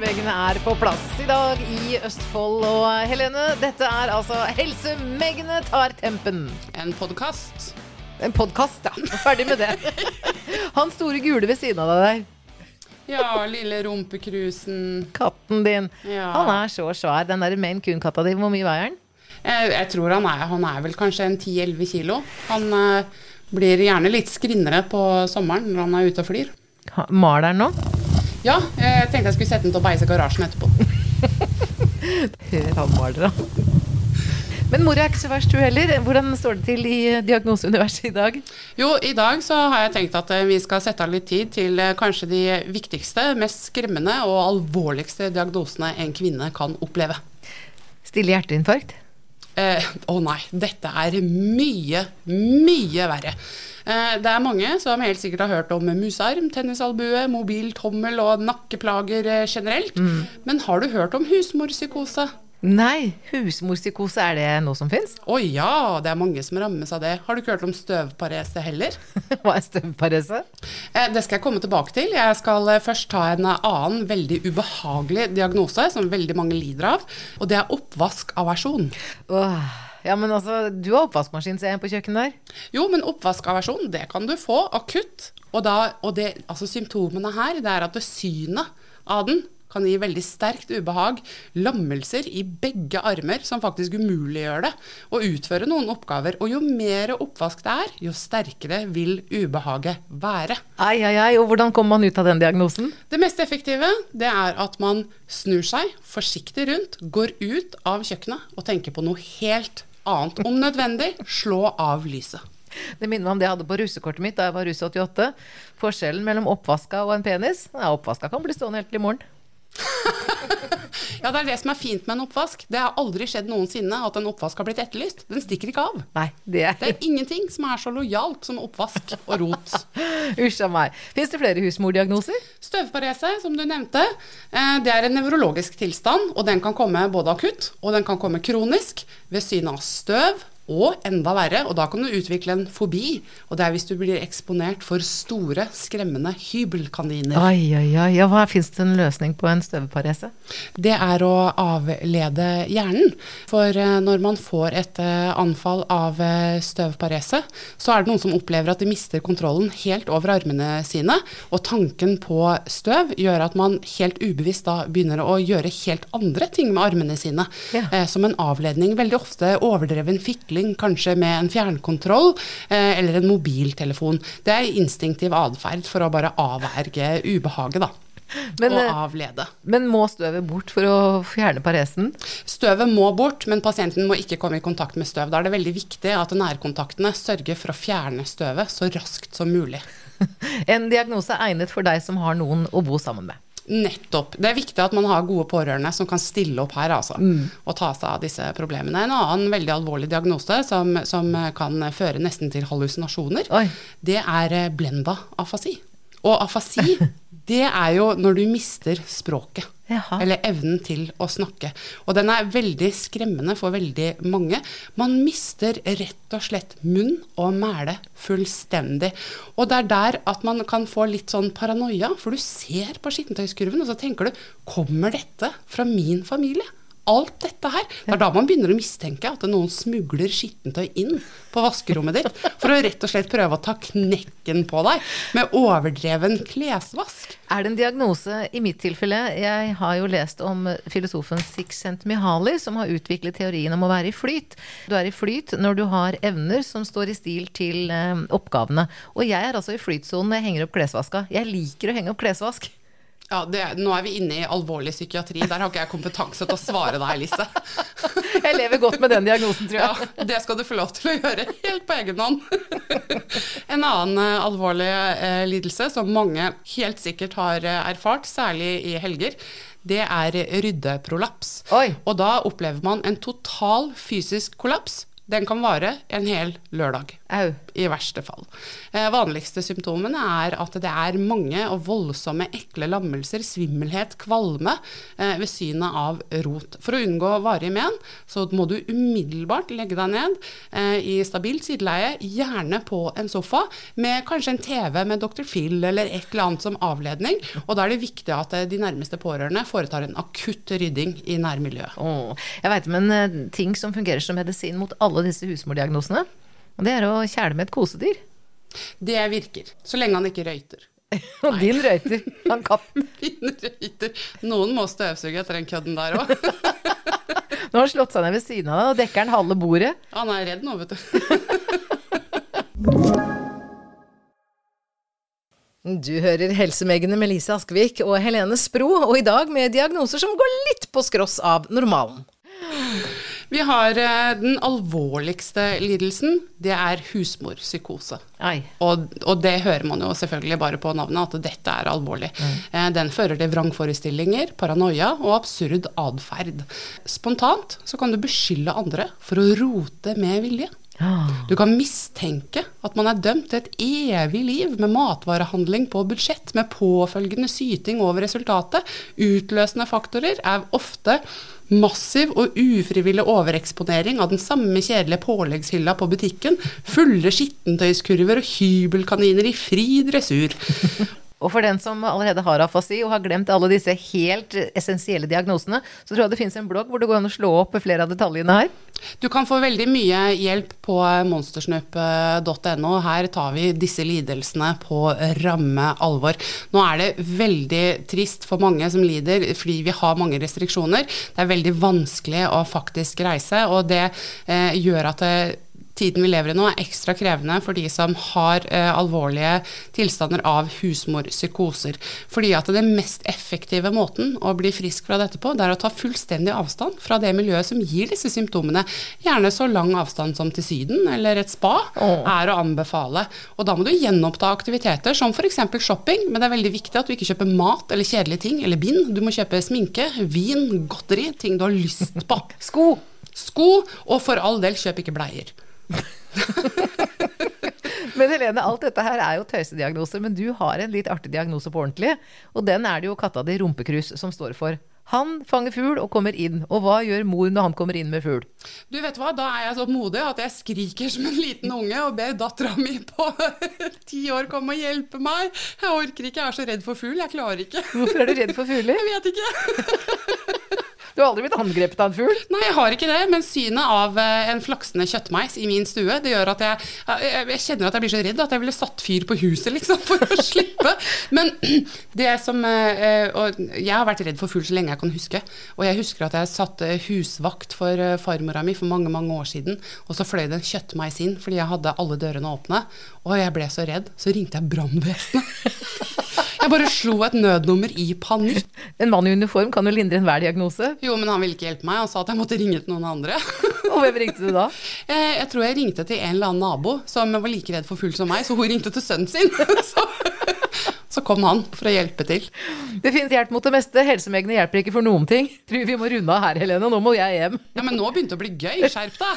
Helsemegene er på plass i dag i Østfold. Og Helene, dette er altså Helsemegene tar tempen. En podkast. En podkast, ja. Ferdig med det. Han store gule ved siden av deg der. Ja, lille rumpekrusen. Katten din. Ja. Han er så svær. Den der Maine Coon-katta di, hvor mye veier den? Jeg, jeg tror han er, han er vel kanskje en 10-11 kilo. Han uh, blir gjerne litt skrinnere på sommeren når han er ute og flyr. Maler han nå? Ja, jeg tenkte jeg skulle sette den til å beise garasjen etterpå. Hør han maler, da. Men mor er ikke så verst, hun heller. Hvordan står det til i diagnoseuniverset i dag? Jo, i dag så har jeg tenkt at eh, vi skal sette av litt tid til eh, kanskje de viktigste, mest skremmende og alvorligste diagnosene en kvinne kan oppleve. Stille hjerteinfarkt? Eh, Å nei, dette er mye, mye verre. Eh, det er mange som helt sikkert har hørt om musarm, tennisalbue, mobil tommel og nakkeplager generelt. generelt. Men har du hørt om husmorpsykose? Nei, husmorpsykose, er det noe som fins? Å ja, det er mange som rammes av det. Har du ikke hørt om støvparese heller? Hva er støvparese? Eh, Det skal jeg komme tilbake til. Jeg skal eh, først ta en eh, annen veldig ubehagelig diagnose som veldig mange lider av, og det er oppvaskaversjon. Åh, ja, men altså, du har oppvaskmaskin, ser jeg, på kjøkkenet der. Jo, men oppvaskaversjon, det kan du få akutt. Og, da, og det, altså symptomene her, det er at synet av den kan gi veldig sterkt ubehag, lammelser i begge armer, som faktisk umuliggjør det, å utføre noen oppgaver. Og jo mer oppvask det er, jo sterkere vil ubehaget være. Ai, ai, ai, og hvordan kommer man ut av den diagnosen? Det mest effektive det er at man snur seg forsiktig rundt, går ut av kjøkkenet og tenker på noe helt annet. Om nødvendig, slå av lyset. Det minner meg om det jeg hadde på russekortet mitt da jeg var russ 88. Forskjellen mellom oppvaska og en penis? Ja, oppvaska kan bli stående helt til i morgen. Ja, det er det som er fint med en oppvask. Det har aldri skjedd noensinne at en oppvask har blitt etterlyst. Den stikker ikke av. Nei, det er, Det er ingenting som er så lojalt som oppvask og rot. Usha a meg. Fins det flere husmordiagnoser? Støvparese, som du nevnte, eh, det er en nevrologisk tilstand, og den kan komme både akutt og den kan komme kronisk ved syne av støv. Og enda verre, og da kan du utvikle en fobi. Og det er hvis du blir eksponert for store, skremmende hybelkaniner. Oi, oi, oi. Ja, hva Fins det en løsning på en støvparese? det er å avlede hjernen. For eh, når man får et eh, anfall av eh, støvparese, så er det noen som opplever at de mister kontrollen helt over armene sine. Og tanken på støv gjør at man helt ubevisst da begynner å gjøre helt andre ting med armene sine. Ja. Som en avledning. Veldig ofte overdreven fikling, kanskje med en fjernkontroll eh, eller en mobiltelefon. Det er instinktiv atferd for å bare avverge ubehaget, da. Men, og eh, avlede. Men må støvet bort for å fjerne paresen? Støvet må bort, men pasienten må ikke komme i kontakt med støv. Da er det veldig viktig at nærkontaktene sørger for å fjerne støvet så raskt som mulig. En diagnose egnet for deg som har noen å bo sammen med. Nettopp. Det er viktig at man har gode pårørende som kan stille opp her, altså. Og ta seg av disse problemene. En annen veldig alvorlig diagnose som, som kan føre nesten til hallusinasjoner, Oi. det er eh, blenda afasi. Og afasi, det er jo når du mister språket. Jaha. Eller evnen til å snakke. Og den er veldig skremmende for veldig mange. Man mister rett og slett munn og mæle fullstendig. Og det er der at man kan få litt sånn paranoia, for du ser på skittentøyskurven, og så tenker du kommer dette fra min familie? Alt dette her. Det er da man begynner å mistenke at noen smugler skittentøy inn på vaskerommet ditt for å rett og slett prøve å ta knekken på deg med overdreven klesvask. Er det en diagnose i mitt tilfelle? Jeg har jo lest om filosofen Csikszentmihalyi, som har utviklet teorien om å være i flyt. Du er i flyt når du har evner som står i stil til eh, oppgavene. Og jeg er altså i flytsonen når jeg henger opp klesvaska. Jeg liker å henge opp klesvask. Ja, det, Nå er vi inne i alvorlig psykiatri. Der har ikke jeg kompetanse til å svare deg, Lise. Jeg lever godt med den diagnosen, tror jeg. Ja, det skal du få lov til å gjøre helt på egen hånd. En annen eh, alvorlig eh, lidelse som mange helt sikkert har eh, erfart, særlig i helger, det er ryddeprolaps. Oi. Og da opplever man en total fysisk kollaps. Den kan vare en hel lørdag. Au. I verste fall. Eh, vanligste symptomene er at det er mange og voldsomme ekle lammelser, svimmelhet, kvalme eh, ved synet av rot. For å unngå varige men, så må du umiddelbart legge deg ned eh, i stabilt sideleie, gjerne på en sofa, med kanskje en TV med Dr. Phil eller et eller annet som avledning. Og da er det viktig at eh, de nærmeste pårørende foretar en akutt rydding i nærmiljøet. Åh, jeg veit om en eh, ting som fungerer som medisin mot alle disse husmordiagnosene. Og det er å kjæle med et kosedyr. Det virker. Så lenge han ikke røyter. Og din røyter. Han katten. Min røyter. Noen må støvsuge etter den kødden der òg. Nå har han slått seg ned ved siden av deg, og dekker han halve bordet. Han er redd nå, vet du. Du hører Helsemegene med Lise Askvik og Helene Spro, og i dag med diagnoser som går litt på skross av normalen. Vi har eh, den alvorligste lidelsen. Det er husmorpsykose. Og, og det hører man jo selvfølgelig bare på navnet, at dette er alvorlig. Mm. Den fører til vrangforestillinger, paranoia og absurd atferd. Spontant så kan du beskylde andre for å rote med vilje. Du kan mistenke at man er dømt til et evig liv med matvarehandling på budsjett, med påfølgende syting over resultatet. Utløsende faktorer er ofte massiv og ufrivillig overeksponering av den samme kjedelige påleggshylla på butikken, fulle skittentøyskurver og hybelkaniner i fri dressur. Og for den som allerede har afasi og har glemt alle disse helt essensielle diagnosene, så tror jeg det finnes en blogg hvor det går an å slå opp flere av detaljene her. Du kan få veldig mye hjelp på monstersnup.no. Her tar vi disse lidelsene på ramme alvor. Nå er det veldig trist for mange som lider fordi vi har mange restriksjoner. Det er veldig vanskelig å faktisk reise, og det eh, gjør at det tiden vi lever i nå er ekstra krevende for de som har eh, alvorlige tilstander av husmorpsykoser. Fordi at den mest effektive måten å bli frisk fra dette på, det er å ta fullstendig avstand fra det miljøet som gir disse symptomene. Gjerne så lang avstand som til Syden eller et spa oh. er å anbefale. Og da må du gjenoppta aktiviteter som f.eks. shopping, men det er veldig viktig at du ikke kjøper mat eller kjedelige ting eller bind. Du må kjøpe sminke, vin, godteri, ting du har lyst på. Sko! Sko, og for all del, kjøp ikke bleier. Men Helene, alt dette her er jo tøysediagnoser, men du har en litt artig diagnose på ordentlig. Og den er det jo katta di Rumpekrus som står for. Han fanger fugl og kommer inn. Og hva gjør mor når han kommer inn med fugl? Du vet hva, Da er jeg så modig at jeg skriker som en liten unge og ber dattera mi på ti år komme og hjelpe meg. Jeg orker ikke, jeg er så redd for fugl. Jeg klarer ikke. Hvorfor er du redd for fugler? Jeg vet ikke. Du har aldri blitt angrepet av en fugl? Nei, jeg har ikke det, men synet av eh, en flaksende kjøttmeis i min stue, det gjør at jeg, jeg, jeg kjenner at jeg blir så redd at jeg ville satt fyr på huset, liksom, for å slippe. Men det som eh, Og jeg har vært redd for fugl så lenge jeg kan huske. Og jeg husker at jeg satte husvakt for eh, farmora mi for mange, mange år siden, og så fløy det en kjøttmeis inn fordi jeg hadde alle dørene åpne, og jeg ble så redd, så ringte jeg brannvesenet. Jeg bare slo et nødnummer i panikk. En mann i uniform kan jo lindre enhver diagnose. Jo, men han ville ikke hjelpe meg. Han sa at jeg måtte ringe til noen andre. Og hvem ringte du da? Eh, Jeg tror jeg ringte til en eller annen nabo som var like redd for fugl som meg, så hun ringte til sønnen sin. Så, så kom han for å hjelpe til. Det finnes hjelp mot det meste. Helsemegene hjelper ikke for noen ting. Tror vi må runde av her, Helene. Nå må jeg hjem. Ja, Men nå begynte det å bli gøy. Skjerp deg.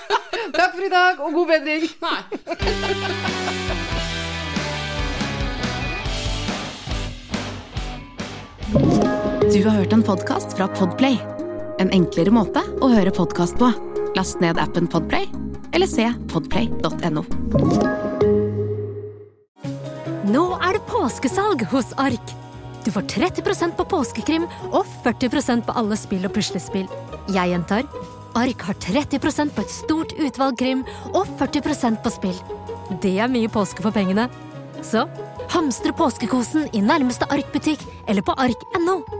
Takk for i dag, og god bedring! Nei. Du har hørt en podkast fra Podplay. En enklere måte å høre podkast på. Last ned appen Podplay, eller se podplay.no. Nå er det påskesalg hos Ark. Du får 30% på påskekrim og 40% på alle spill og puslespill. Jeg gjentar Ark har 30% på et stort utvalg krim og 40% på spill. Det er mye påske for pengene. Så hamstre påskekosen i nærmeste Ark-butikk eller på ark.no.